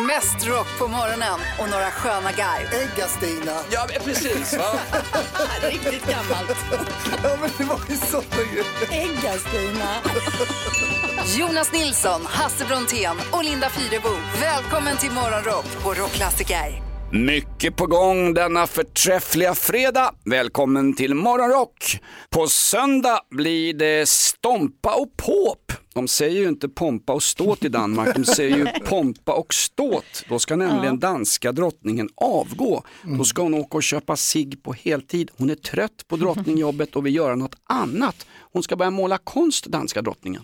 Mest rock på morgonen och några sköna garv. Äggastina. Ja, men precis. Va? Riktigt gammalt. Ja, men det var ju såna. Äggastina. Jonas Nilsson, Hasse Brontén och Linda Fyrebo. Välkommen till Morgonrock på Rockklassiker. Mycket på gång denna förträffliga fredag. Välkommen till Morgonrock. På söndag blir det Stompa och Påp. De säger ju inte pompa och ståt i Danmark, de säger ju pompa och ståt. Då ska nämligen danska drottningen avgå. Då ska hon åka och köpa sig på heltid. Hon är trött på drottningjobbet och vill göra något annat. Hon ska börja måla konst, danska drottningen.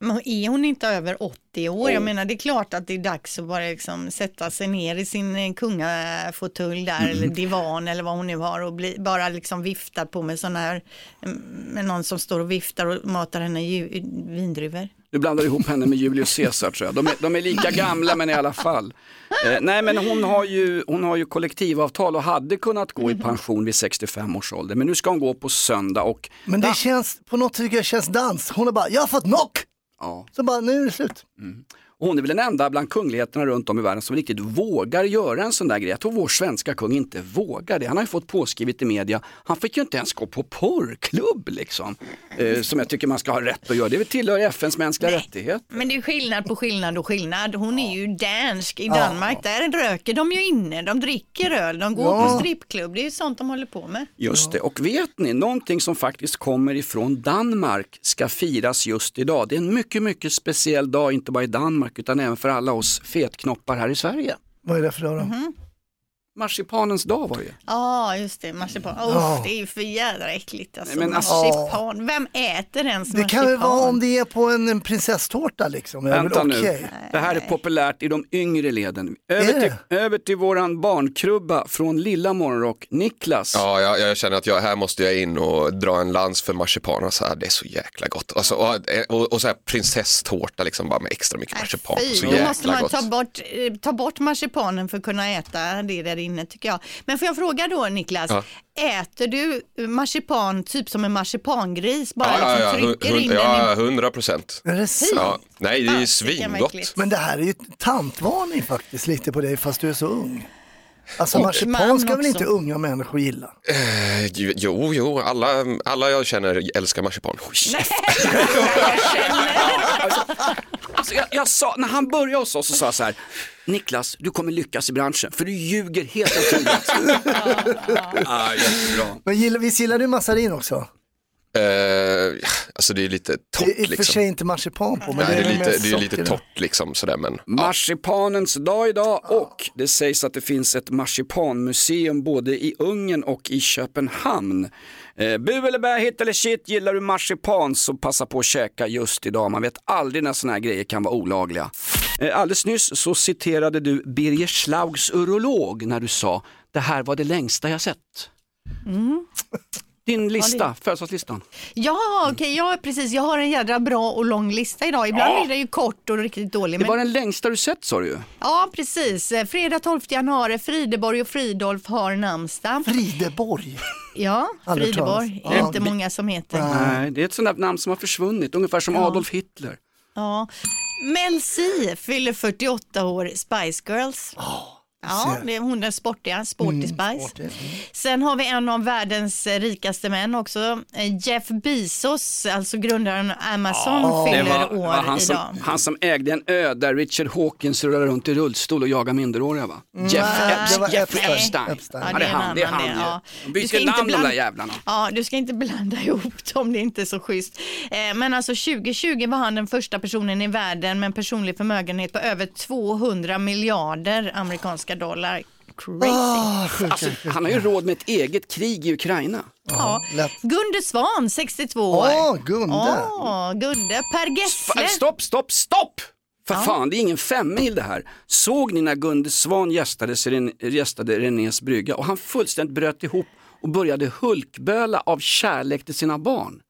Men är hon inte över 80 år? Jag menar det är klart att det är dags att bara liksom sätta sig ner i sin eh, kungafåtölj där eller divan eller vad hon nu har och bli, bara liksom vifta på med sådana här, mm, med någon som står och viftar och matar henne vindruvor. Du blandar ihop henne med Julius Caesar tror jag. De är, de är lika gamla men i alla fall. Eh, nej men hon har, ju, hon har ju kollektivavtal och hade kunnat gå i pension vid 65 års ålder. Men nu ska hon gå på söndag och Men det känns, på något tycker jag känns dans. Hon har bara, jag har fått knock! Ja, Så bara, nu är det slut. Och hon är väl den enda bland kungligheterna runt om i världen som riktigt vågar göra en sån där grej. Jag tror vår svenska kung inte vågar det. Han har ju fått påskrivet i media, han fick ju inte ens gå på porrklubb liksom. Eh, som jag tycker man ska ha rätt att göra. Det tillhör FNs mänskliga rättigheter. Men det är skillnad på skillnad och skillnad. Hon är ju dansk. I Danmark där röker de ju inne, de dricker öl, de går Ja. på strippklubb. Det är ju sånt de håller på med. Just det, och vet ni, någonting som faktiskt kommer ifrån Danmark ska firas just idag. Det är en mycket, mycket speciell dag, inte bara i Danmark utan även för alla oss fetknoppar här i Sverige. Vad är det för dag då? Mhm. Marsipanens dag var det ju. Ja, just det. Marsipan. Usch, Ja. det är ju för jädra äckligt. Alltså. Nej, men alltså- marsipan. Vem äter ens Det marsipan? kan väl vara om det är på en, en prinsesstårta liksom. Det Vänta nu, det här är populärt i de yngre leden. Över det? till, över till våran barnkrubba från Lilla Morgonrock, Niklas. Ja, jag, jag känner att jag, här måste jag in och dra en lans för marsipan. Och så här, det är så jäkla gott. Alltså, och, och, och så här prinsesstårta liksom bara med extra mycket marsipan. Fy, Så då måste jäkla man gott. ta bort, eh, ta bort marsipanen för att kunna äta det där inne tycker jag. Men får jag fråga då Niklas, Ja. äter du marsipan typ som en marsipangris? Bara Ja, ja, ja, liksom hun- trycker hun- in den ja, hundra procent. Nej, det är ju svingott. Men det här är ju tantvarning faktiskt lite på dig fast du är så ung. Alltså marsipan man ska väl inte unga människor gilla? Eh, jo, jo, alla, alla jag känner älskar marsipan. Alltså, jag, jag sa, när han började hos oss så sa jag så här, Niklas, du kommer lyckas i branschen för du ljuger helt otroligt. ah, jättebra. Men gillar, visst gillar du massarin också? Eh, alltså det är lite torrt Det är i och för liksom. sig inte marsipan på men Nej, det är väl lite, med det är lite torrt liksom sådär men. Marsipanens dag idag och det sägs att det finns ett marsipanmuseum både i Ungern och i Köpenhamn. Eh, bu eller bä, hit eller shit, gillar du marsipan så passa på att käka just idag. Man vet aldrig när sådana här grejer kan vara olagliga. Eh, alldeles nyss så citerade du Birger Schlaugs urolog när du sa det här var det längsta jag sett. Din lista, födelsedagslistan. Ja, okej, ja precis. Jag har en jädra bra och lång lista idag. Ibland är den ju kort och riktigt dålig. Det Men... var den längsta du sett sa du ju. Ja, precis. Fredag 12 januari, Frideborg och Fridolf har namnsdag. Frideborg. Ja, Frideborg. Det Ja. inte många som heter. Nej, det är ett sånt där namn som har försvunnit, ungefär som Adolf Hitler. Ja. Mel C fyller 48 år, Spice Girls. Ja, det är hon den sportiga, Sporty Spice. Sen har vi en av världens rikaste män också, eh, Jeff Bezos, alltså grundaren av Amazon, Det fyller var, år var han, som, idag. han som ägde en ö där Richard Hawkins rullade runt i rullstol och jagade minderåriga va? Jeff Epstein. det var Jeffrey Epstein. Epstein. Ja, det är han, det är han det, ja. De Du ska byter inte namn de där blanda- jävlarna. Ja, du ska inte blanda ihop dem, det är inte så schysst. Eh, men alltså 2020 var han den första personen i världen med en personlig förmögenhet på över 200 miljarder amerikanska dollar. Crazy. Ah, sjuka. Alltså, han har ju råd med ett eget krig i Ukraina. ja. lätt. Gunde Svan, 62 år. Åh, Gunde. Åh, Gunde. Per Gessle. Stopp, stopp, stopp! För fan, det är ingen femmil det här. Såg ni när Gunde Svan gästade, gästade Renés brygga och han fullständigt bröt ihop och började hulkböla av kärlek till sina barn.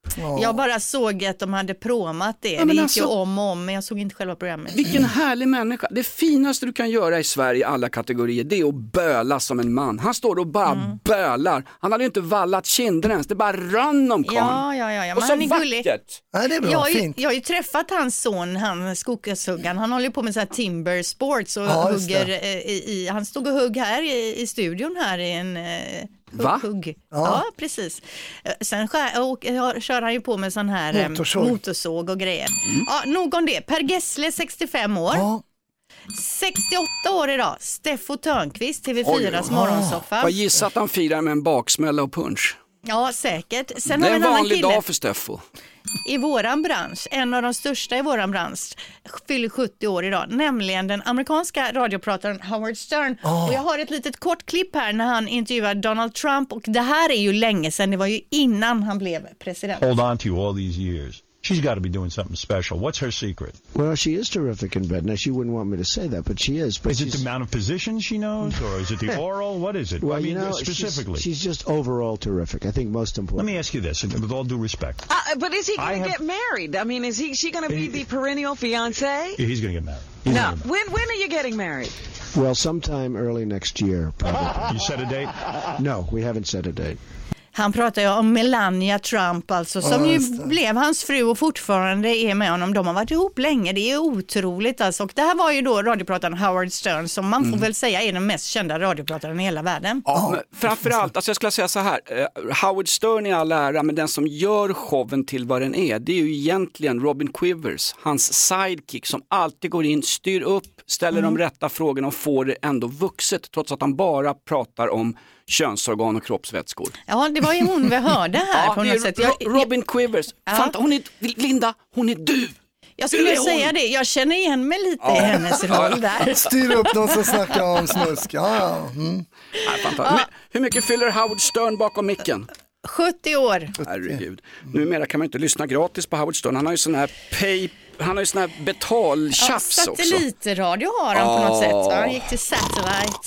Jag bara såg att de hade promat det. Ja, det gick alltså- ju om och om, men jag såg inte själva programmet. Vilken härlig människa. Det finaste du kan göra i Sverige i alla kategorier det är att böla som en man. Han står och bara Mm. bölar. Han hade ju inte vallat kinderna ens, det bara rann om karln. Ja, ja, ja, ja. Och så han är gullig. vackert. Nej, det är bra, Jag har, ju, fint. jag har ju träffat hans son, han skogshuggaren. Han håller ju på med så här timber sports och Ja, hugger eh, i, i, han stod och hugg här i, i studion här i en eh. Va? hugg. Ja. precis. Eh, Sen skär, och, eh, kör han ju på med sån här eh, Motorsåg. motorsåg och grejer. Ja, nog om det. Per Gessle 65 år. Ja, 68 år idag. Steffo Törnqvist, Oj, TV4s oj. morgonsoffa. Jag gissar att han firar med en baksmälla och punch. Ja, säkert. Sen Det har är en vanlig kille dag för Steffo. i våran bransch, en av de största i våran bransch, fyller 70 år idag, nämligen den amerikanska radioprataren Howard Stern. Och jag har ett litet kort klipp här när han intervjuar Donald Trump och det här är ju länge sedan, det var ju innan han blev president. hold on to all these years. She's got to be doing something special. What's her secret? Well, she is terrific in bed. Now, she wouldn't want me to say that, but she is. But Is it the amount of positions she knows, or is it the oral? What is it? well, I mean, you know, specifically. she's just overall terrific. I think most important. Let me ask you this, with all due respect. Uh, but is he going to get married? I mean, is he she going to be He- the perennial fiance? He's going to get married. He's No. gonna When when are you getting married? well, sometime early next year, probably. You set a date? no, we haven't set a date. Han pratar ju om Melania Trump alltså, som Ja, ju blev hans fru och fortfarande är med honom. De har varit ihop länge, det är otroligt alltså. Och det här var ju då radioprataren Howard Stern som man får väl säga är den mest kända radioprataren i hela världen. Ja, men framförallt, alltså jag skulle säga så här, eh, Howard Stern i all ära, men den som gör showen till vad den är, det är ju egentligen Robin Quivers, hans sidekick som alltid går in, styr upp, ställer de rätta frågorna och får det ändå vuxet, trots att han bara pratar om könsorgan och kroppsvätskor. Ja, det var ju hon vi hörde här på det något är sätt. Jag, Robin Quivers, Ja. Fanta, hon är, Linda, hon är du! jag skulle säga det, jag känner igen mig lite i hennes roll där. styr upp någon som snackar om snusk. Ja, ja. Mm. Fanta. Hur, mycket fyller Howard Stern bakom micken? 70 år. Herregud. Numera kan man inte lyssna gratis på Howard Stern. Han har ju sån här pay, han har ju sån här Ja, betaltjafs också. satellitradio har han på något Ja. sätt. Han gick till Satellite.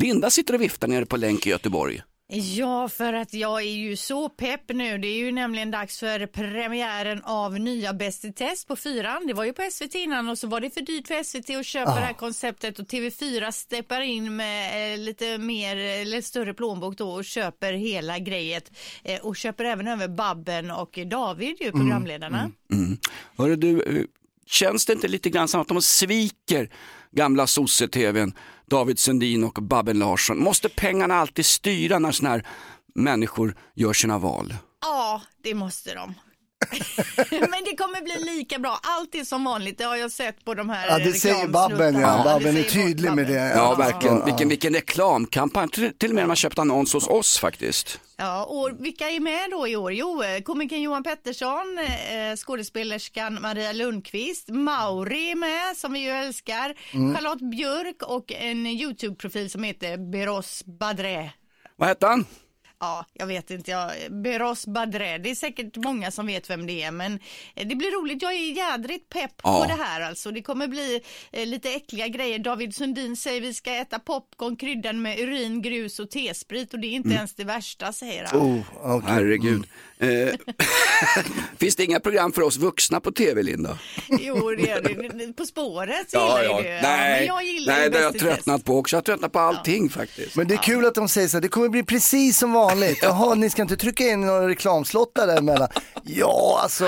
Linda sitter och viftar nere på länk i Göteborg. Ja, för att jag är ju så pepp nu. Det är ju nämligen dags för premiären av nya Bäst i test på fyran. Det var ju på SVT innan och så var det för dyrt för SVT att köpa det här konceptet och TV4 steppar in med eh, lite mer eller större plånbok då och köper hela grejet eh, och köper även över Babben och David ju programledarna. Mm. Hörru du, eh, känns det inte lite grann som att de sviker gamla sosse-tvn, David Sundin och Babben Larsson? Måste pengarna alltid styra när såna här människor gör sina val? Ja, det måste de. Men det kommer bli lika bra. Allt är som vanligt. Det har jag sett på de här ja, det säger. Babben. Ja. Babben är tydlig med det. Ja, verkligen. Vilken, vilken reklamkampanj. Till, till och med när man köpt annons hos oss faktiskt. Ja, och vilka är med då i år? Jo, eh, komikern Johan Pettersson, eh, skådespelerskan Maria Lundqvist, Mauri är med, som vi ju älskar, Mm. Charlotte Björk och en YouTube-profil som heter Beros Badre. Vad hette han? Ja, jag vet inte. Jag, Beros Badre. Det är säkert många som vet vem det är, men eh, det blir roligt. Jag är jädrigt pepp Ja. på det här alltså. Det kommer bli eh, lite äckliga grejer. David Sundin säger vi ska äta popcorn kryddan med urin, grus och tesprit och det är inte ens det värsta, säger han. Oh, okej. Herregud. Eh, finns det inga program för oss vuxna på tv, Linda? Jo, det är det. På spåret gillar ju du. Ja, men Nej, jag gillar nej det har jag tröttnat på också. Jag har tröttnat på allting faktiskt. Men det är kul att de säger så här, det kommer bli precis som vanligt. Jaha, ni ska inte trycka in några reklamslottar däremellan. Ja, alltså,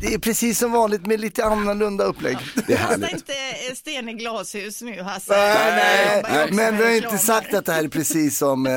det är precis som vanligt med lite annorlunda upplägg. Det är härligt. inte eh, sten i glashus nu Hasse. Nej, nej, också men vi har inte sagt att det här är precis som eh,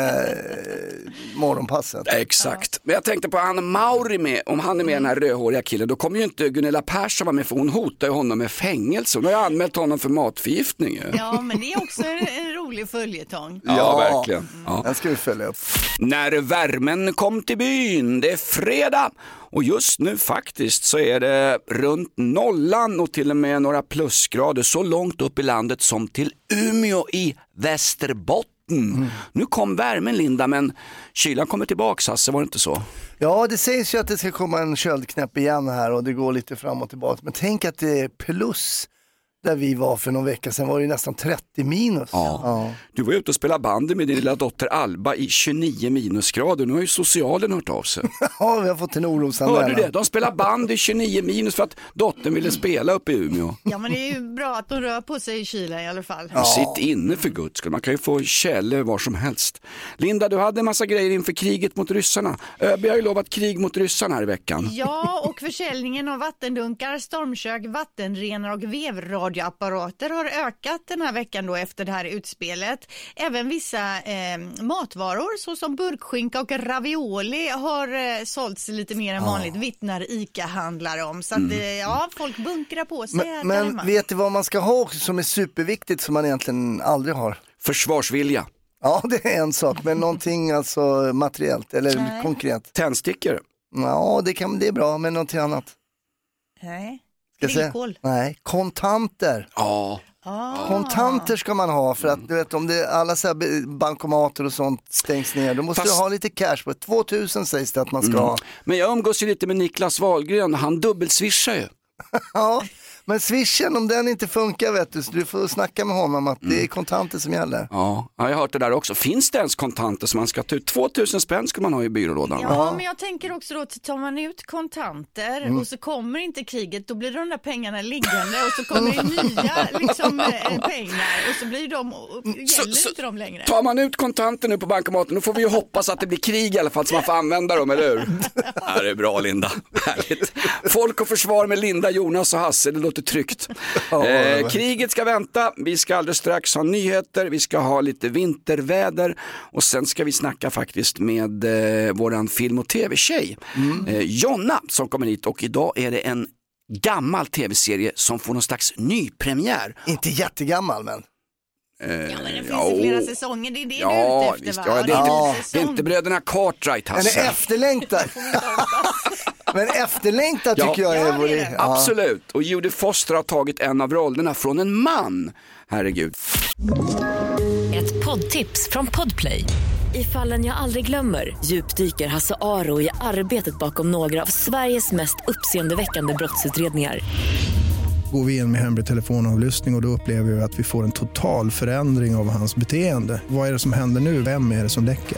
morgonpasset. Exakt. Men jag tänkte på han Mauri med, om han är med den här rödhåriga killen, då kommer ju inte Gunilla Persson vara med för hon hotar ju honom med fängelse. Hon har ju anmält honom för matförgiftning ju. Ja, men det är också en, en rolig följetong. Ja, verkligen. Ja. Den ska vi följa upp. När värmen kom till byn, det är fredag och just nu faktiskt så är det runt nollan och till och med några plusgrader så långt upp i landet som till Umeå i Västerbotten. Mm. Nu kom värmen Linda, men kylan kommer tillbaks Hasse, var det inte så? Ja, det sägs ju att det ska komma en köldknäpp igen här och det går lite fram och tillbaka. Men tänk att det är plus där vi var för någon vecka sedan var det ju nästan 30 minus. Ja. Du var ute och spelade bandy med din lilla dotter Alba i 29 minusgrader. Nu har ju socialen hört av sig. Ja, vi har fått en orosanmälan. Hörde du det? De spelar bandy i 29 minus för att dottern ville spela uppe i Umeå. Ja men det är ju bra att de rör på sig i kylan i alla fall. Sitt inne för guds skull, man kan ju få källor var som helst. Linda, du hade en massa grejer inför kriget mot ryssarna. ÖB har ju lovat krig mot ryssarna här i veckan. Ja, och försäljningen av vattendunkar, stormkök, vattenrenare och vevradioapparater har ökat den här veckan då efter det här utspelet. Även vissa eh, matvaror såsom burkskinka och ravioli har eh, sålts lite mer än vanligt, vittnar ICA-handlare om. Så att Mm. eh, ja, folk bunkrar på sig Men, men vet du vad man ska ha också som är superviktigt som man egentligen aldrig har? Försvarsvilja. Ja, det är en sak, men någonting alltså materiellt eller Nej. konkret. Tändstickor. Ja, det, kan, det är bra, men någonting annat. Nej. Ska säga? Nej, kontanter. Ja. Ah. Kontanter ska man ha för att du vet om det, alla så här bankomater och sånt stängs ner, då måste Fast- du ha lite cash på 2000 sägs det att man ska ha. Men jag umgås ju lite med Niklas Wahlgren, han dubbelswishar ju. Ja, men swishen om den inte funkar vet du, så du får snacka med honom att det är kontanter som gäller. Ja, ja, jag har hört det där också. Finns det ens kontanter som man ska ta ut? 2000 spänn ska man ha i byrålådan. Ja, men jag tänker också då att tar man ut kontanter Mm. och så kommer inte kriget, då blir de där pengarna liggande och så kommer det nya liksom, eh, pengar och så blir de, gäller så- inte de längre. Tar man ut kontanter nu på bankomaten, då får vi ju hoppas att det blir krig i alla fall så man får använda dem, eller hur? Ja, det är bra Linda, härligt. Folk och försvar med Linda, Jonas och Hasse, det låter tryggt. Eh, kriget ska vänta, vi ska alldeles strax ha nyheter, vi ska ha lite vinterväder och sen ska vi snacka faktiskt med eh, våran film och tv-tjej, eh, Jonna som kommer hit och idag är det en gammal tv-serie som får någon slags nypremiär. Inte jättegammal men. Ja, men det finns Ja, ju flera oh. säsonger, det är det du är Ja, ute efter visst, va? ja, det, är Ja, inte, det är inte bröderna Cartwright Den Hasse. är efterlängtad. men efterlängtad Ja. tycker jag är... Ja, det är vore- det. ja. Absolut, och Judy Foster har tagit en av rollerna från en man. Herregud. Ett poddtips från Podplay. I fallen jag aldrig glömmer djupdyker Hasse Aro i arbetet bakom några av Sveriges mest uppseendeväckande brottsutredningar. Går vi in med hemlig telefonavlyssning och, och då upplever vi att vi får en total förändring av hans beteende. Vad är det som händer nu? Vem är det som läcker?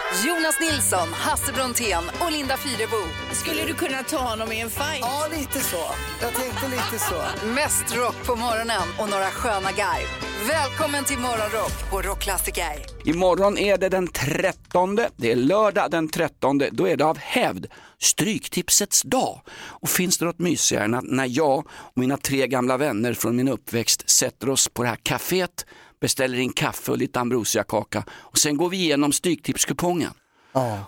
Jonas Nilsson, Hasse Brontén och Linda Fyrebo. Skulle du kunna ta honom i en fight? Ja, lite så. Jag tänkte lite så. Mest rock på morgonen och några sköna garv. Välkommen till Morgonrock på Rockklassiker. Imorgon är det den 13, det är lördag den 13, då är det av hävd Stryktipsets dag. Och finns det något mysigare än att när jag och mina tre gamla vänner från min uppväxt sätter oss på det här kaféet, beställer in kaffe och lite ambrosiakaka och sen går vi igenom Stryktipskupongen.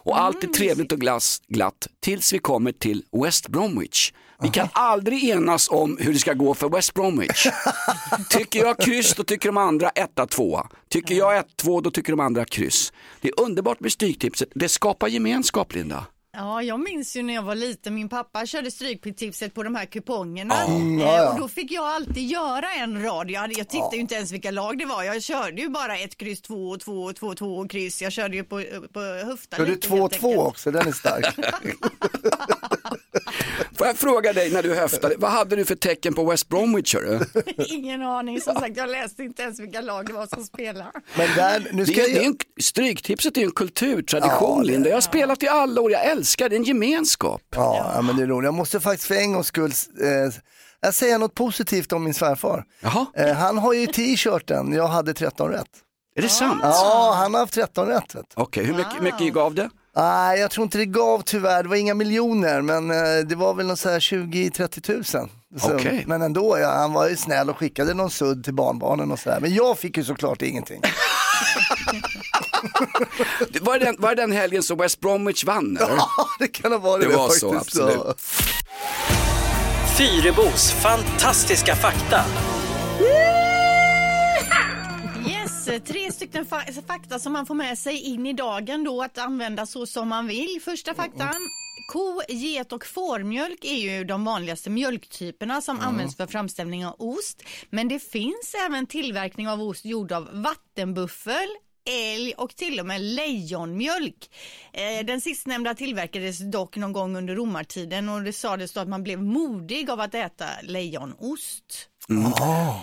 Och allt är trevligt och glass, glatt tills vi kommer till West Bromwich. Vi kan aldrig enas om hur det ska gå för West Bromwich. Tycker jag kryss, då tycker de andra etta, tvåa. Tycker jag ett, två, då tycker de andra kryss. Det är underbart med Stryktipset, det skapar gemenskap Linda. Ja, jag minns ju när jag var liten, min pappa körde Stryktipset på de här kupongerna. Mm, ja, ja. Och då fick jag alltid göra en rad. Jag, jag tittade ju inte ens vilka lag det var. Jag körde ju bara ett kryss, två, två, två, två och kryss. Jag körde ju på, på höften Kör du helt 2-2 enkelt. också? Den är stark. Får jag fråga dig när du höftade, vad hade du för tecken på West Bromwich? Ingen aning, som sagt jag läste inte ens vilka lag det var som spelade. Men där, nu Det ska är, det är jag... en, stryktipset är ju en kulturtradition Ja, det- Linda. Jag har spelat i alla år, jag älskar det, är en gemenskap. Ja, ja, men det är roligt. Jag måste faktiskt för en gångs skull eh, jag säga något positivt om min svärfar. Jaha, Eh, han har ju t-shirten, jag hade 13 rätt. är det sant? Ja, han har haft 13 rätt. Okej, hur mycket, mycket gav det? Nej, jag tror inte det gav tyvärr, det var inga miljoner, men eh, det var väl någon så här 20-30 tusen. Så, Okej. Men ändå, ja, han var ju snäll och skickade någon sudd till barnbarnen och sådär. Men jag fick ju såklart ingenting. Var det den, var det den helgen som West Bromwich vann? Eller? Ja, det kan ha varit Det det, var faktiskt. så, absolut. Ja. Fyrebos fantastiska fakta. Yes, tre stycken fa- fakta som man får med sig in i dagen då att använda så som man vill. Första faktan. Ko, get och fårmjölk är ju de vanligaste mjölktyperna som används för framställning av ost. Men det finns även tillverkning av ost gjord av vattenbuffel, älg och till och med lejonmjölk. Eh, den sistnämnda tillverkades dock någon gång under romartiden och det sades då att man blev modig av att äta lejonost. Mm.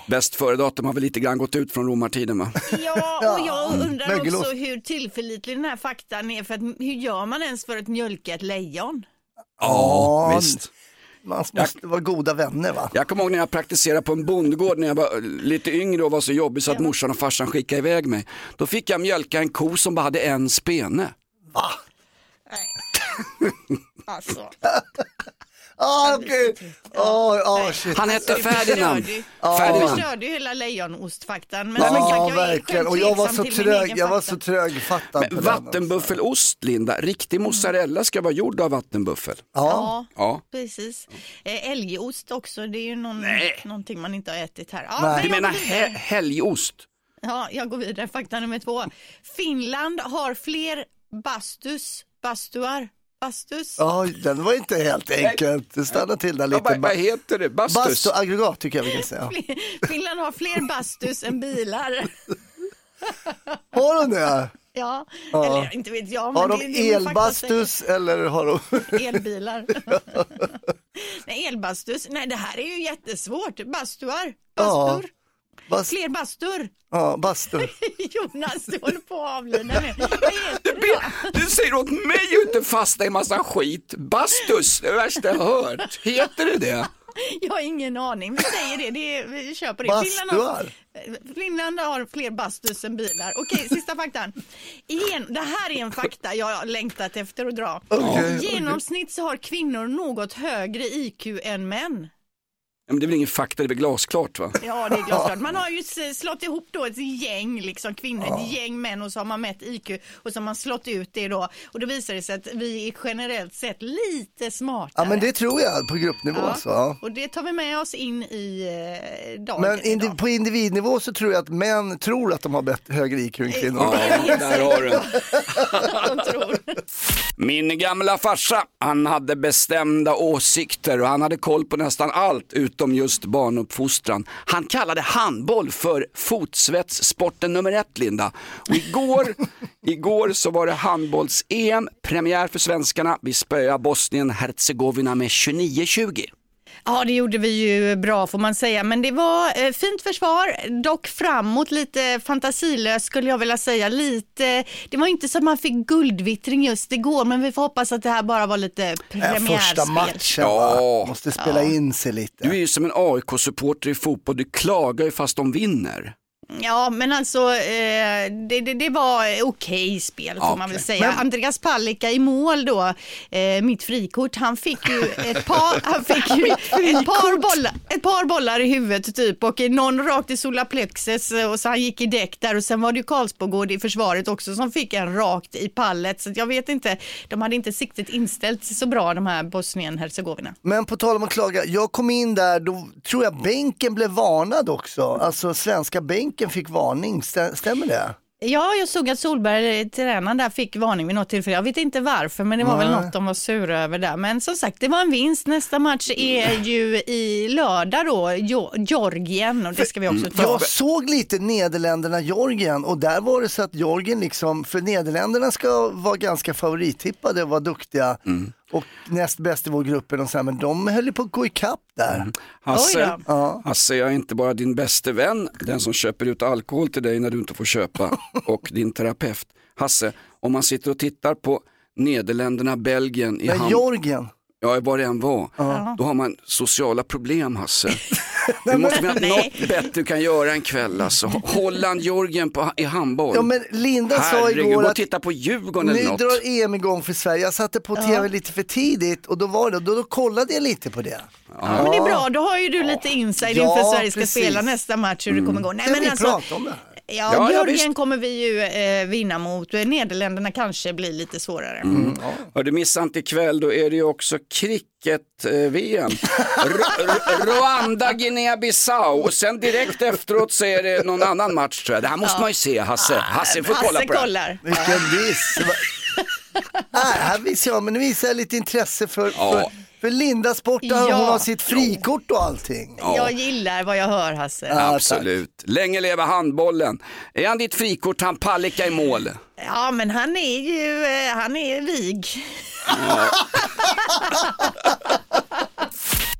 Bäst före-datum har väl lite grann gått ut från romartiden va? Ja, och jag undrar Mögelost. också hur tillförlitlig den här faktan är för att hur gör man ens för att mjölka ett lejon? Ja, visst. Man måste vara goda vänner va? Jag kommer ihåg när jag praktiserade på en bondgård när jag var lite yngre och var så jobbig så att morsan och farsan skickade iväg mig. Då fick jag mjölka en ko som bara hade en spene. Alltså. Ah, okej. Oh, oh, shit. Han hette Du Ferdinand. Du förstörde ju hela lejonostfaktan. Men Ja, sagt, verkligen. Och jag var så trög, jag var så trögfattad den. Vattenbuffelost Linda, riktig mozzarella ska vara gjord av vattenbuffel. Ja, Ja. precis. Eh, älgost också, det är ju någon, någonting man inte har ätit här. Ja, Du men jag menar he- helgost? Ja, jag går vidare. Fakta nummer två. Finland har fler bastus, bastuar, bastus. Ja, den var inte helt enkelt. Stannar till där lite. vad- vad heter det? Bastus? Bastuaggregat tycker jag vi kan säga. Finland har fler bastus än bilar. Har de det? Ja, Ja. eller inte vet jag. Men Har det, de det elbastus eller har de? Elbilar. nej, elbastus. Nej, det här är ju jättesvårt. Bastuar, Ja. Bastur. Bas- Fler bastur. Ja, bastu. Jonas, du håller på att avlida nu. Då? Du säger åt mig att inte fasta i massa skit. Bastus, det är det värsta jag hört. Heter det det? Jag har ingen aning. Vi säger det, det är, vi köper det. Bastuar. Finland har, fler bastus än bilar. Okej, sista faktan. Igen, det här är en fakta jag har längtat efter att dra. I genomsnitt så har kvinnor något högre IQ än män. Ja, Men det är väl ingen fakta, det är väl glasklart va? Ja, det är glasklart. Man har ju slått ihop då ett gäng liksom kvinnor, ett gäng män och så har man mätt IQ och så har man slått ut det då och då visar det sig att vi är generellt sett lite smartare. Ja, men det tror jag på gruppnivå. Ja, Så, ja. Och det tar vi med oss in i eh, dagen. Men indi- på individnivå så tror jag att män tror att de har bättre, högre IQ än kvinnor. Ja, där har du. Min gamla farsa, han hade bestämda åsikter och han hade koll på nästan allt utom just barnuppfostran. Han kallade handboll för fotsvetssporten nummer ett, Linda. Och igår, igår så var det handbolls-EM, premiär för svenskarna. Vi spöade Bosnien-Hercegovina med 29-20. Ja, det gjorde vi ju bra får man säga, men det var eh, fint försvar, dock framåt lite fantasilöst skulle jag vilja säga. Lite, det var inte så att man fick guldvittring just igår, men vi får hoppas att det här bara var lite Ja, premiärspel. första matchen Ja. Måste spela in sig lite. Du är ju som en AIK-supporter i fotboll, du klagar ju fast de vinner. Ja, men alltså eh, det, det, det var okej spel får man väl säga. Andreas Palicka i mål då, eh, mitt frikort, han fick ju ett par, han fick ju ett par, bollar, ett par bollar i huvudet typ och någon rakt i solarplexus eh, och så han gick i däck där och sen var det ju Karlsbogård i försvaret också som fick en rakt i pallet så jag vet inte, de hade inte siktet inställt så bra de här Bosnien-Hercegovina. Men på tal om att klaga, jag kom in där, då tror jag bänken blev varnad också. Alltså svenska bänken fick varning, Stä- stämmer det? Ja, jag såg att Solberg, tränaren där, fick varning vid något tillfälle. Jag vet inte varför, men det var väl Nej. något de var sura över där. Men som sagt, det var en vinst. Nästa match är ju i lördag då, Georgien och det ska vi också ta. Jag såg lite Nederländerna-Georgien och där var det så att Georgien liksom, för Nederländerna ska vara ganska favorittippade och vara duktiga och näst bäst i vår gruppen och så här, men de höll ju på att gå ikapp där. Hasse, Ja. Hasse, jag är inte bara din bäste vän, den som köper ut alkohol till dig när du inte får köpa, och din terapeut. Hasse, om man sitter och tittar på Nederländerna, Belgien i hand... Georgien, Ja, vad det än var. Ja. Då har man sociala problem, Hasse. Du måste finnas något bättre du kan göra en kväll alltså. Holland, Georgien på, i handboll. Ja, men Linda sa Herregud, igår gå och att titta på Djurgården nu eller något. drar EM igång för Sverige. Jag satte på tv lite för tidigt och då var det, då, då kollade jag lite på det. Ja, men det är bra, då har ju du lite inside Ja, inför Sverige ska precis. spela nästa match hur det kommer gå. Nej, Kan men vi alltså, prata om det? Ja, Ja, ja, Georgien visst. kommer vi ju eh, vinna mot. Nederländerna kanske blir lite svårare. Mm. Och du missar inte ikväll, då är det ju också cricket-VM. Rwanda, Guinea-Bissau och sen direkt efteråt så är det någon annan match tror jag. Det här måste Ja. man ju se, Hasse. Hasse får kolla Hasse på det. här. kollar. Vilken diss. Nej, här visar jag, men nu visar jag lite intresse för, Ja. för, för Linda Sport, där Ja. hon har sitt frikort och allting. Jag gillar vad jag hör Hasse. Absolut. Länge leva handbollen. Är han ditt frikort, han Palicka i mål? Ja, men han är ju, eh, han är vig.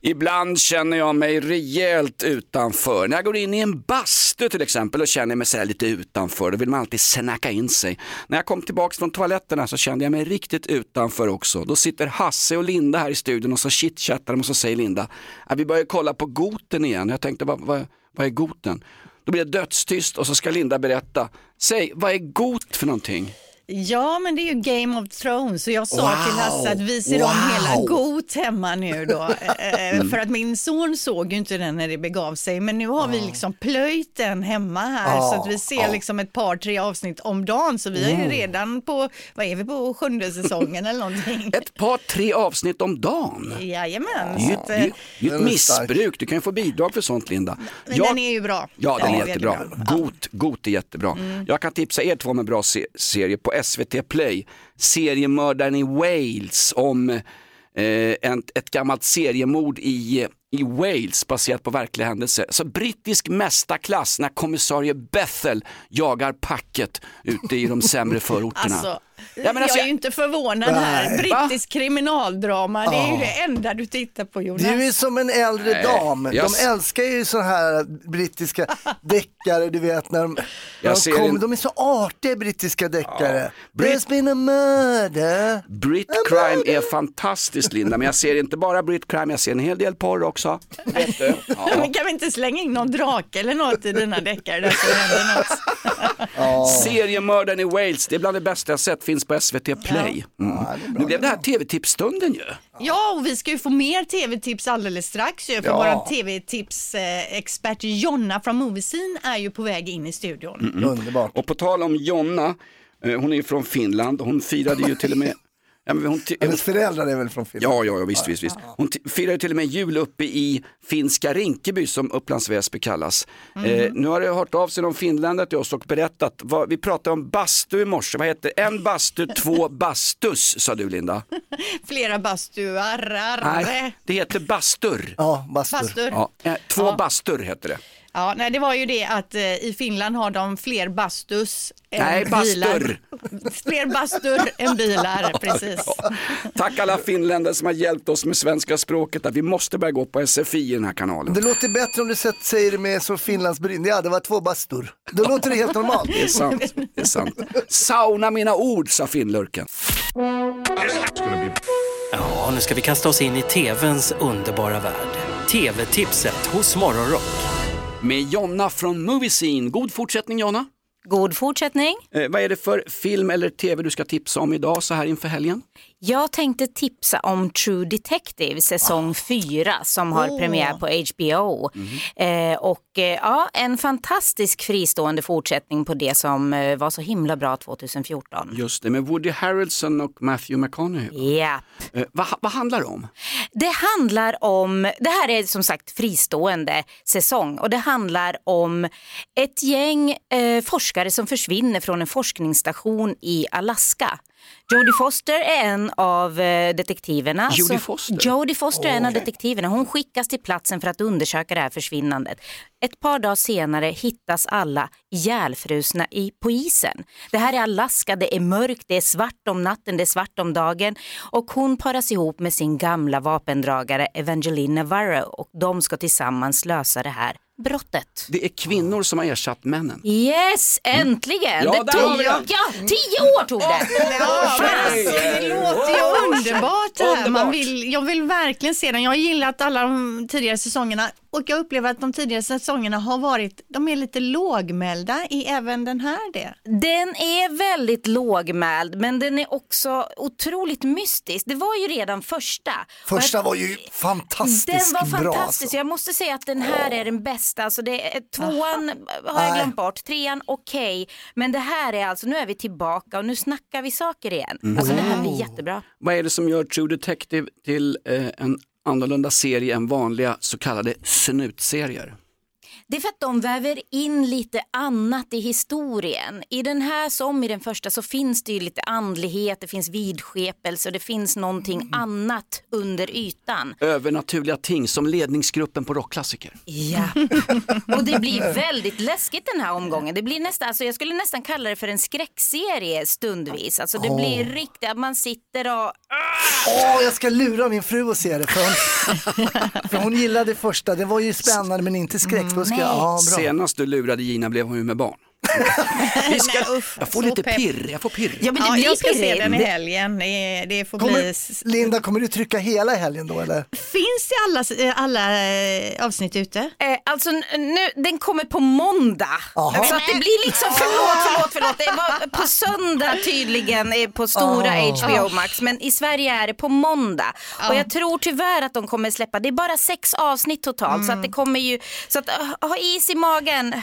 Ibland känner jag mig rejält utanför. När jag går in i en bastu till exempel och känner mig så här lite utanför, då vill man alltid snacka in sig. När jag kom tillbaka från toaletterna så kände jag mig riktigt utanför också. Då sitter Hasse och Linda här i studion och så chitchattar de och så säger Linda, vi börjar kolla på Goten igen. Jag tänkte, vad, vad, vad är Goten? Då blir det dödstyst och så ska Linda berätta. Säg, vad är Got för någonting? Ja, men det är ju Game of Thrones och jag sa Wow. till Hasse att vi ser om Wow. hela Got hemma nu då. Eh, Mm. För att min son såg ju inte den när det begav sig, men nu har vi liksom plöjt den hemma här Ja, så att vi ser ja. liksom ett par, tre avsnitt om dagen. Så vi är ju Mm. redan på, vad är vi på, sjunde säsongen eller någonting. Ett par, tre avsnitt om dagen. Jajamän. Det är ju det är det är eh, ett missbruk, du kan ju få bidrag för sånt Linda. Men Jag- den är ju bra. Ja, den är väldigt jättebra. bra. Got, Got är jättebra. Jag kan tipsa er två med bra se- serier på SVT Play. Seriemördaren i Wales om eh, en, ett gammalt seriemord i, i Wales baserat på verkliga händelser. Så brittisk mästarklass när kommissarie Bethel jagar packet ute i de sämre förorterna. Alltså, Ja, men alltså, jag är ju inte förvånad här. Nej. Brittisk kriminaldrama, det är ju Ja. det enda du tittar på Jonas. Du är som en äldre Nej, dam. jag- De älskar ju så här brittiska deckare, du vet när de, Jag de, ser kommer, en- de är så artiga brittiska deckare. Brit- There's been a murder. Brit crime är fantastiskt Linda, men jag ser inte bara Brit crime, jag ser en hel del porr också. Vet du? Ja. Men kan vi inte slänga in någon drake eller något i dina deckare där så det händer något? Seriemördaren i Wales, det är bland det bästa jag sett, finns på SVT Play. Mm. nu blev det här tv-tipsstunden ju. Ja, och vi ska ju få mer tv-tips alldeles strax ju, för Ja. vår tv-tips-expert Jonna från Moviescene är ju på väg in i studion. Mm. Underbart. Och på tal om Jonna, eh, hon är ju från Finland, hon firade ju till och med Ja, men hon, Hennes föräldrar är väl från Finland? Ja, ja, ja visst, visst, visst. Hon firar ju till och med jul uppe i finska Rinkeby som Upplands Väsby kallas. Eh, nu har det hört av sig någon finländare till oss och berättat, vad, vi pratade om bastu i morse, vad heter? En bastu, två bastus sa du Linda. Flera bastuar. Nej, det heter bastur. Ja, bastur. Bastur. Ja, eh, två Ja. bastur heter det. Ja, nej, det var ju det att eh, i Finland har de fler bastus än Nej, bilar. bastur. Fler bastur än bilar, precis. Tack alla finländare som har hjälpt oss med svenska språket. Att vi måste börja gå på SFI i den här kanalen. Det låter bättre om du sett- säger det med så finlandsbryn. Ja, det var två bastur. Då låter det helt normalt. Det är sant. Det är sant. Sauna mina ord, sa finnlurken. Ja, nu ska vi kasta oss in i TVns underbara värld. TV-tipset hos Morgonrock. Med Jonna från Movie Scene. God fortsättning Jonna. God fortsättning. Eh, vad är det för film eller tv du ska tipsa om idag så här inför helgen? Jag tänkte tipsa om True Detective säsong 4 som har Åh. premiär på HBO. Eh, och eh, ja, en fantastisk fristående fortsättning på det som eh, var så himla bra 2014. Just det, med Woody Harrelson och Matthew McConaughey. Ja. Eh, vad, vad handlar det om? Det handlar om, det här är som sagt fristående säsong och det handlar om ett gäng eh, forskare som försvinner från en forskningsstation i Alaska. Jodie Foster är en av eh, detektiverna. Jodie som- Foster? Jodie Foster är en av detektiverna. Hon skickas till platsen för att undersöka det här försvinnandet. Ett par dagar senare hittas alla ihjälfrusna i, på isen. Det här är Alaska, det är mörkt, det är svart om natten, det är svart om dagen. Och hon paras ihop med sin gamla vapendragare Evangeline Navarro och de ska tillsammans lösa det här brottet. Det är kvinnor som har ersatt männen. Yes, äntligen! Ja, det tog, ja, tio år tog det! Ja, alltså, det låter ju underbart så här, man vill, jag vill verkligen se den. Jag har gillat alla de tidigare säsongerna och jag upplever att de tidigare säsongerna har varit, de är lite lågmälda i även den här det. Den är väldigt lågmäld men den är också otroligt mystisk. Det var ju redan första. Första Och var ju fantastiskt Den var bra. fantastisk. Alltså. Jag måste säga att den här är den bästa. Alltså det är, tvåan har jag glömt bort, trean okej. Men det här är alltså, nu är vi tillbaka och nu snackar vi saker igen. Mm. Alltså det här blir jättebra. Vad är det som gör True Detective till eh, en annorlunda serie än vanliga så kallade snutserier? Det är för att de väver in lite annat i historien. I den här som i den första så finns det ju lite andlighet, det finns vidskepelse och det finns någonting annat under ytan. Övernaturliga ting som ledningsgruppen på rockklassiker. Ja, och det blir väldigt läskigt den här omgången. Det blir nästan, alltså jag skulle nästan kalla det för en skräckserie stundvis. Alltså det Åh. blir riktigt, att man sitter och... Åh, jag ska lura min fru att se det för hon, för hon gillade första, det var ju spännande men inte skräckfuska. Ja. Senast du lurade Gina blev hon ju med barn. Vi ska, jag får lite pepp. pirr, jag får pirr. Ja, men det blir jag ska se pirrigt. den i helgen. Det, det får bli... Kommer, Linda, kommer du trycka hela helgen då eller? Finns det alla, alla eh, avsnitt ute? Eh, alltså nu, den kommer på måndag. Jaha. Så att det blir liksom, förlåt, förlåt, förlåt. Det var på söndag tydligen eh, på stora Ah. HBO Max. Men i Sverige är det på måndag. Och jag tror tyvärr att de kommer släppa, det är bara sex avsnitt totalt. Så att det kommer ju, så att ha is i magen,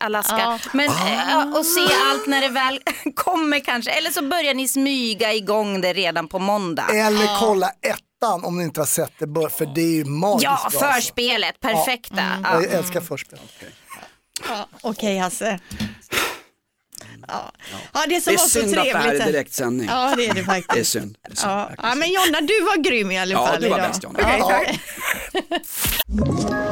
Alaska. Ja. Men eh, och se allt när det väl kommer kanske. Eller så börjar ni smyga igång det redan på måndag. Eller kolla ettan om ni inte har sett det, för det är ju magiskt Ja, bra. alltså. förspelet, perfekta. Ja. Jag älskar förspel. Ja, Okej Hasse. Ja. ja, det som Det är var så synd att det här trevligt. är direktsändning. Ja, det är det faktiskt. Det är synd. Det är synd. Ja. ja, men Jonna, du var grym i alla Ja, fall du var idag. bäst, Jonna. Ja. Ett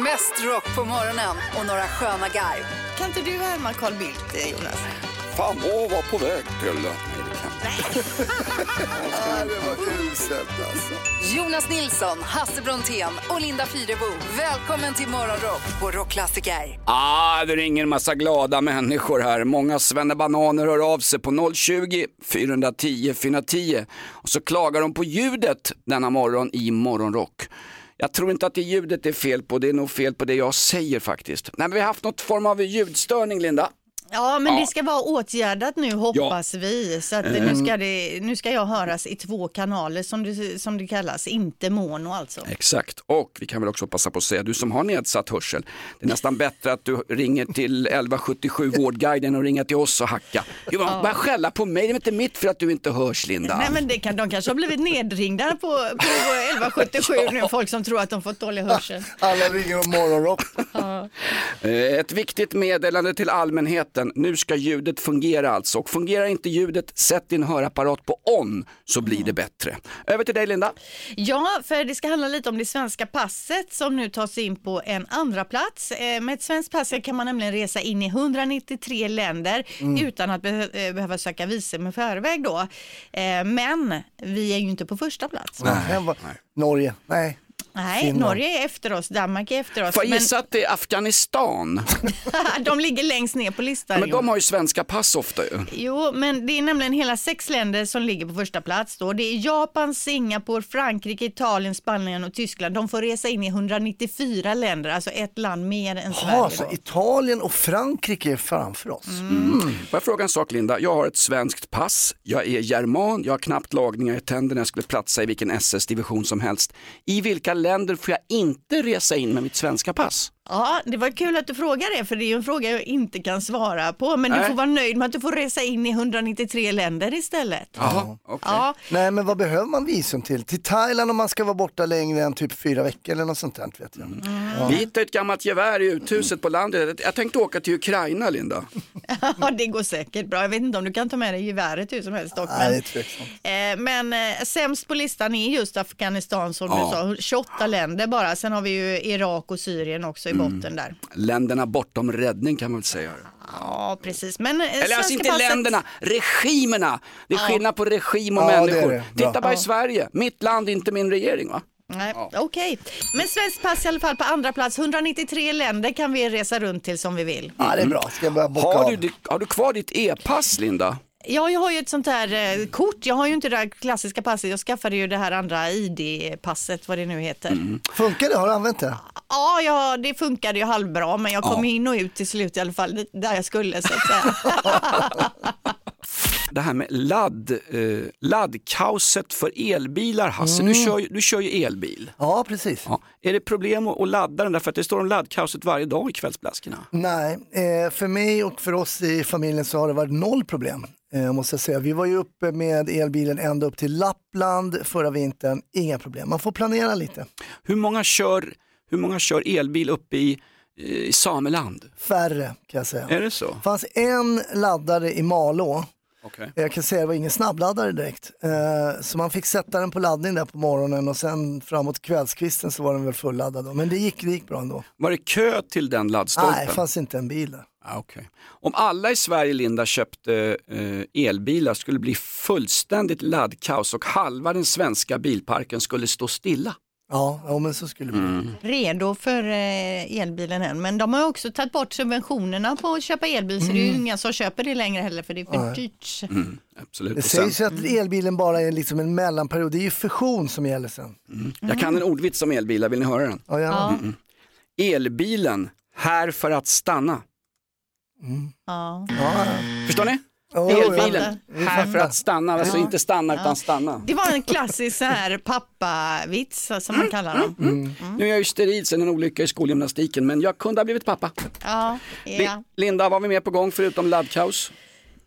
Mest rock på morgonen och några sköna garv. Kan inte du härma Carl Bildt, eh, Jonas? Fan, åh, var på väg till... Nej, det var uselt alltså. Jonas Nilsson, Hasse Brontén och Linda Fyrebo. Välkommen till Morgonrock på Rockklassiker. Ah, det ringer en massa glada människor här. Många svennebananer hör av sig på 020 410 410 och så klagar de på ljudet denna morgon i Morgonrock. Jag tror inte att det är ljudet det är fel på, det är nog fel på det jag säger faktiskt. Nej, men vi har haft något form av ljudstörning, Linda. Ja, men Ja. det ska vara åtgärdat nu hoppas vi. Så att Mm. nu, ska det, nu ska jag höras i två kanaler som det, som det kallas, inte mono alltså. Exakt, och vi kan väl också passa på att säga, du som har nedsatt hörsel, det är nästan bättre att du ringer till 1177 Vårdguiden och ringer till oss och hacka. Du bara, Ja. bara skälla på mig, det är inte mitt för att du inte hörs Linda. Nej men det kan, de kanske har blivit nedringda på, på 1177 nu, folk som tror att de fått dålig hörsel. Alla ringer om morgonrock. Ja. Eh, Ett viktigt meddelande till allmänheten, nu ska ljudet fungera alltså. Och fungerar inte ljudet, sätt din hörapparat på on så blir det bättre. Över till dig Linda. Ja, för det ska handla lite om det svenska passet som nu tas in på en andra plats. Eh, Med ett svenskt pass kan man nämligen resa in i 193 länder Mm. utan att be- eh, behöva söka visum i förväg då. Eh, Men vi är ju inte på första plats. Nej. vad- Norge, nej. Nej, Finland. Norge är efter oss, Danmark är efter oss. Får jag Men gissa att det är Afghanistan? de ligger längst ner på listan. Men de har ju svenska pass ofta ju. Jo, men det är nämligen hela sex länder som ligger på första plats. Då. Det är Japan, Singapore, Frankrike, Italien, Spanien och Tyskland. De får resa in i 194 länder, alltså ett land mer än Sverige. Jaha, så. Italien och Frankrike är framför oss. Mm. Får jag fråga en sak Linda? Jag har ett svenskt pass, jag är german, jag har knappt lagningar i tänderna, jag skulle platsa i vilken SS-division som helst. I vilka länder får jag inte resa in med mitt svenska pass? Ja, det var kul att du frågar det, för det är ju en fråga jag inte kan svara på. Men du Nej. får vara nöjd med att du får resa in i 193 länder istället. Jaha, Ja, Nej men vad behöver man visum till? Till Thailand om man ska vara borta längre än typ fyra veckor eller något sånt där vet jag. Ja. Vi hittade ett gammalt gevär i uthuset på landet. Jag tänkte åka till Ukraina, Linda. Ja, det går säkert bra. Jag vet inte om du kan ta med dig geväret hur som helst dock. Nej, det är Men, tveksamt. eh, men eh, sämst på listan är just Afghanistan som Ja. du sa, 28 länder bara. Sen har vi ju Irak och Syrien också i Mm. botten där. Länderna bortom räddning kan man väl säga. Ja, precis. Men, eh, Eller alltså inte passet- länderna, regimerna. Det är Ja. skillnad på regim och Ja, det är människor. det. Bra. Titta bara i. Sverige, mitt land, inte min regering va? Nej, okej. Men svenskt pass i alla fall på andra plats. 193 länder kan vi resa runt till som vi vill. Ja det är bra, ska jag börja boka Har av? du, ditt- har du kvar ditt e-pass Linda? Ja, jag har ju ett sånt här eh, kort. Jag har ju inte det där klassiska passet. Jag skaffade ju det här andra ID-passet, vad det nu heter. Mm. Funkar det? Har du använt det? Ja, ja, det funkade ju halvbra, men jag kom Ja. in och ut till slut i alla fall, där jag skulle så att säga. Det här med ladd, eh, laddkaoset för elbilar Hasse, Mm. du, kör, ju- du kör ju elbil. Ja precis. Ja. Är det problem att, att ladda den där för att det står om laddkaoset varje dag i kvällsblaskorna? Nej, eh, för mig och för oss i familjen så har det varit noll problem. Eh, måste jag säga. Vi var ju uppe med elbilen ända upp till Lappland förra vintern, inga problem. Man får planera lite. Hur många kör, hur många kör elbil uppe i, i Sameland? Färre kan jag säga. Är det så? Fanns en laddare i Malå. Okej. Jag kan säga det var ingen snabbladdare direkt. Eh, så man fick sätta den på laddning där på morgonen och sen framåt kvällskvisten så var den väl fulladdad. Men det gick, det gick bra ändå. Var det kö till den laddstolpen? Nej, det fanns inte en bil där. Ah, okay. Om alla i Sverige, Linda, köpte eh, elbilar skulle det bli fullständigt laddkaos och halva den svenska bilparken skulle stå stilla. Ja, ja men så skulle det bli. Mm. Redo för eh, elbilen än, men de har också tagit bort subventionerna på att köpa elbil, så det är ju Mm. inga som köper det längre heller, för det är för Nej. dyrt. Mm, absolut. Det Och sen, sägs ju att elbilen bara är liksom en mellanperiod, det är ju fusion som gäller sen. jag kan en ordvits om elbilar, vill ni höra den? Ja, gärna. Mm, mm. Elbilen, här för att stanna. Ja. Förstår ni? Oh, Elbilen, för att stanna, alltså Ja. inte stanna utan stanna. Det var en klassisk så här pappavits som man kallar dem. Mm. Nu är jag ju steril sen en olycka i skolgymnastiken men jag kunde ha blivit pappa. Ja, ja. Linda, vad har vi mer på gång förutom laddkaos?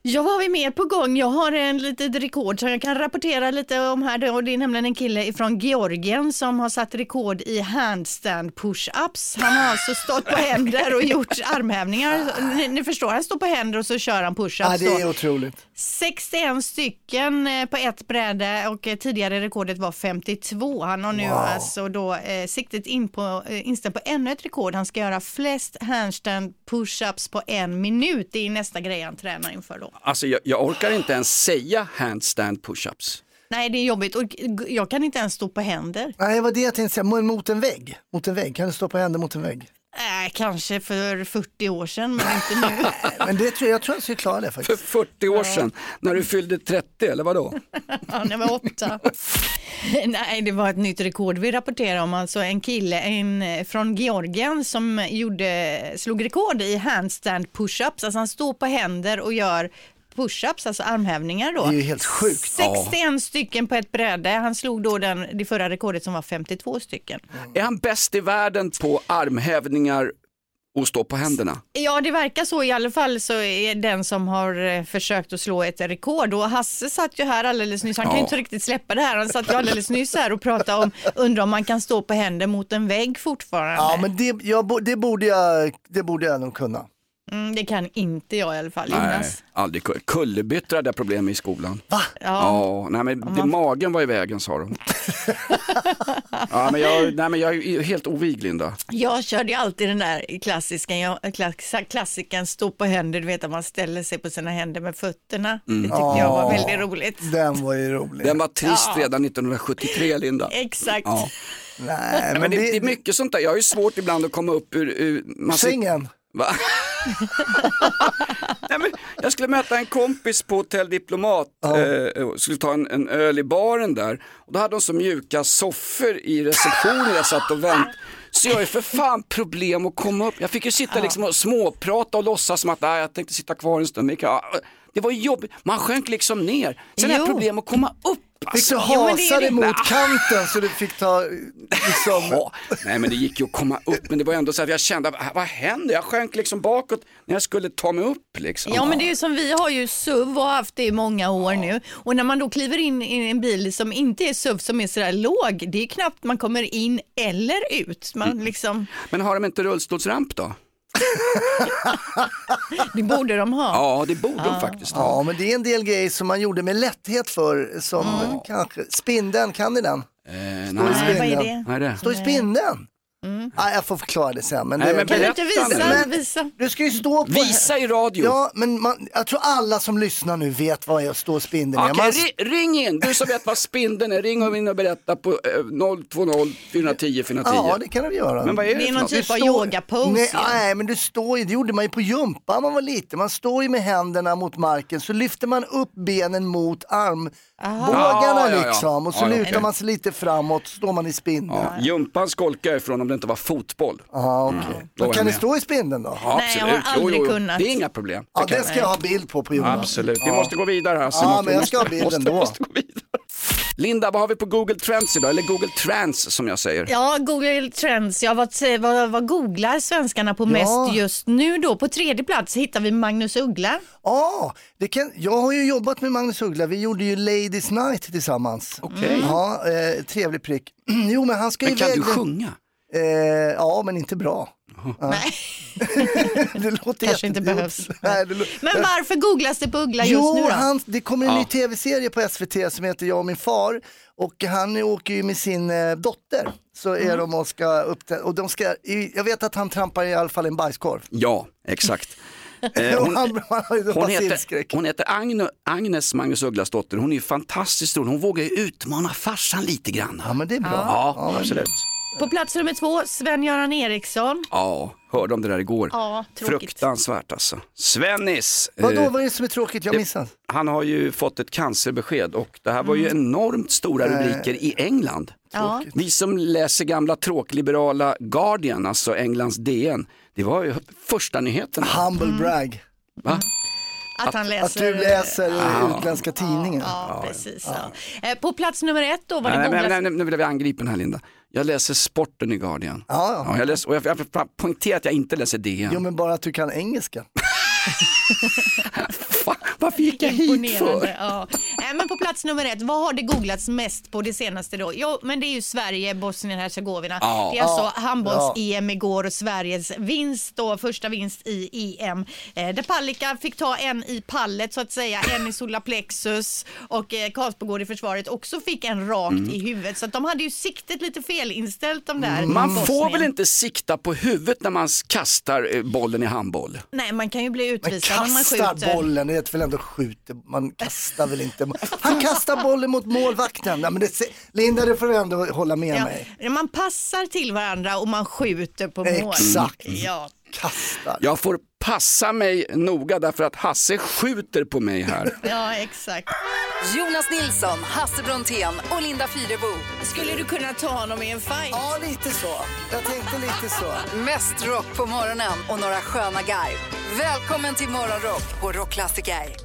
Ja, vad har vi mer på gång? Jag har en litet rekord som jag kan rapportera lite om här. då. Det är nämligen en kille från Georgien som har satt rekord i handstand push-ups. Han har alltså stått på händer och gjort armhävningar. Ni, ni förstår, han står på händer och så kör han push-ups. Ja, det är otroligt. 61 stycken eh, på ett bräde och eh, tidigare rekordet var 52. Han har nu Wow. alltså då eh, siktet in på, eh, inställt på ännu ett rekord. Han ska göra flest handstand push-ups på en minut. Det är nästa grej han tränar inför då. Alltså jag, jag orkar inte ens säga handstand push-ups. Nej, det är jobbigt och jag kan inte ens stå på händer. Nej, det var det jag tänkte säga, mot en vägg. Mot en vägg, kan du stå på händer mot en vägg? Äh, kanske för 40 år sedan, men inte nu. Men det tror jag, jag tror jag skulle klara det För faktiskt. 40 år sedan, när du fyllde 30 eller vadå? Ja, när jag var åtta. Nej, det var ett nytt rekord vi rapporterade om. Alltså en kille en, eh, från Georgien som gjorde, slog rekord i handstand push-ups. Alltså han står på händer och gör push-ups, alltså armhävningar då. Det är ju helt sjukt. 61 stycken på ett bräde. Han slog då den, det förra rekordet som var 52 stycken. Är han bäst i världen på armhävningar och stå på händerna? Ja, det verkar så. I alla fall så är den som har eh, försökt att slå ett rekord. Och Hasse satt ju här alldeles nyss. Han kan ju Ja. inte riktigt släppa det här. Han satt ju alldeles nyss här och pratade om, undrar om man kan stå på händer mot en vägg fortfarande. Ja, men det, jag, det, borde jag, det borde jag nog kunna. Mm, det kan inte jag i alla fall, Jonas. aldrig. kull- Kullerbyttor hade jag problem med i skolan. Va? Ja, nej, men det, magen var i vägen sa de. ja, men jag, nej, men jag är helt ovig Linda. Jag körde alltid den där klassiken, jag, klass, klassiken stå på händer, du vet att man ställer sig på sina händer med fötterna. Mm. Det tyckte jag var Ja. väldigt roligt. Den var ju rolig. Den var trist Ja. redan 1973 Linda. Exakt. Ja. Nej, Nej, men men det, det, det är mycket sånt där. Jag har ju svårt ibland att komma upp ur... ur man sit- Sängen. Va? Nej, men jag skulle möta en kompis på Hotell Diplomat eh, och skulle ta en, en öl i baren där. Och då hade de så mjuka soffor i receptionen jag satt och väntade. Så jag är för fan problem att komma upp. Jag fick ju sitta liksom och småprata och låtsas som att nej, jag tänkte sitta kvar en stund. Men jag- Det var jobbigt, man sjönk liksom ner. Sen jag Jo. problem att komma upp. Fick du Ja, det är hasa dig det. mot kanten så du fick ta liksom... Ja, nej men det gick ju att komma upp men det var ändå så att jag kände, vad, vad hände? Jag sjönk liksom bakåt när jag skulle ta mig upp liksom. Ja men det är ju som vi har ju SUV och har haft det i många år nu och när man då kliver in i en bil som inte är SUV som är sådär låg, det är knappt man kommer in eller ut. Man Mm. liksom, Men har de inte rullstolsramp då? Det borde de ha. Ja, det borde de faktiskt ha. Ja, men det är en del grejer som man gjorde med lätthet för som kanske, spindeln, kan ni den? Eh, Stå i nej, vad är spindeln. det? vad är det? Stå i spindeln. Ja, jag får förklara det sen. Men Nej, det, men Kan du inte visa? Men- visa? du ska ju stå på... Visa i radio. Ja, men man, jag tror alla som lyssnar nu vet vad jag står spindeln är. Okej, Man, ri- ring in, du som vet vad spindeln är, ring in och berätta på eh, 020 410 410. ja, det kan vi göra. Men vad är det, Det är någon typ av står- yogapose. Nej, nej, men du står ju, det gjorde man ju på gympa när man var liten. Man står ju med händerna mot marken, så lyfter man upp benen mot armbågarna Ja, ja, ja. liksom. Och så Ja, ja, lutar man sig lite framåt, så står man i spindeln. Ja, Jumpan skolkar ifrån om det inte var fotboll. Ja, okej. då Då är jag kan ni stå i spindeln då? Ja, Nej, jag har absolut. aldrig jo, jo. kunnat. Det är inga problem. Ja, det ska jag ha bild på på gymmet. Absolut, vi Ja. måste gå vidare här. Ja, men jag ska ha bilden måste, då. Måste gå vidare. Linda, vad har vi på Google Trends idag? Eller Google Trends som jag säger. Ja, Google Trends. Ja, vad, vad, vad googlar svenskarna på mest just nu då? På tredje plats hittar vi Magnus Uggla. Ja, det kan, jag har ju jobbat med Magnus Uggla. Vi gjorde ju Ladies Night tillsammans. Okej. Ja, eh, trevlig prick. jo, men han ska ju Men kan iväg du sjunga? Eh, ja, men inte bra. Ja. Nej. det låter Kanske inte behövs. Nej, Men varför googlas det på Uggla just nu då? han, det kommer en Ja. ny tv-serie på SVT som heter Jag och min far. Och han åker ju med sin eh, dotter. Så är Mm. de och ska upp och de ska, jag vet att han trampar i alla fall en bajskorv. Ja, exakt. Eh, hon, han, han hon, heter, hon heter Agne, Agnes Magnus Ugglas dotter. Hon är ju fantastiskt rolig. Hon vågar ju utmana farsan lite grann. Ja, men det är bra. Ja, absolut. På plats nummer två, Sven-Göran Eriksson. Ja, hörde om det där igår. Ja, tråkigt. Fruktansvärt alltså. Svennis. eh, Vadå, vad är det som är tråkigt? Jag missade. Han har ju fått ett cancerbesked och det här var ju Mm. enormt stora rubriker i England. Ja. Vi som läser gamla tråkliberala Guardian, alltså Englands DN, det var ju första nyheten. Humble brag. Va? Att, han läser... Att du läser Ja. utländska tidningar. Ja, precis. Ja. Eh, På plats nummer ett då var det Nej, nej, googlas... nej, nej, nu blir vi angripen här Linda. Jag läser sporten i Guardian. Ja, ja. jag läser, och jag, jag, poängterar att jag inte läser DN. Jo, men bara att du kan engelska. Varför gick jag hit för? Ja. Men på plats nummer ett, vad har det googlats mest på det senaste då? Jo, men det är ju Sverige, Bosnien Hercegovina. Ja. Det är alltså Ja. handbolls-EM igår och Sveriges vinst då, första vinst i EM. Eh, där Palicka fick ta en i pallet så att säga, en i solarplexus och eh, Karlsbogård i försvaret också fick en rakt Mm. i huvudet. Så att de hade ju siktet lite felinställt de där Man får väl inte sikta på huvudet när man kastar eh, bollen i handboll? Nej, man kan ju bli Man utvisad om man kastar skjuter. bollen, det heter väl ändå skjuter, man kastar väl inte. Han kastar bollen mot målvakten. Ja, men det, Linda, det får du ändå hålla med mig. Ja, man passar till varandra och man skjuter på mål. Exakt. Ja. Kastar. Jag får passa mig noga därför att Hasse skjuter på mig här. ja, exakt. Jonas Nilsson, Hasse Brontén och Linda Fyrebo. Skulle du kunna ta honom i en fight? Ja, lite så. Jag tänkte lite så. Mest rock på morgonen och några sköna garv. Välkommen till Morgonrock på Rockklassiker.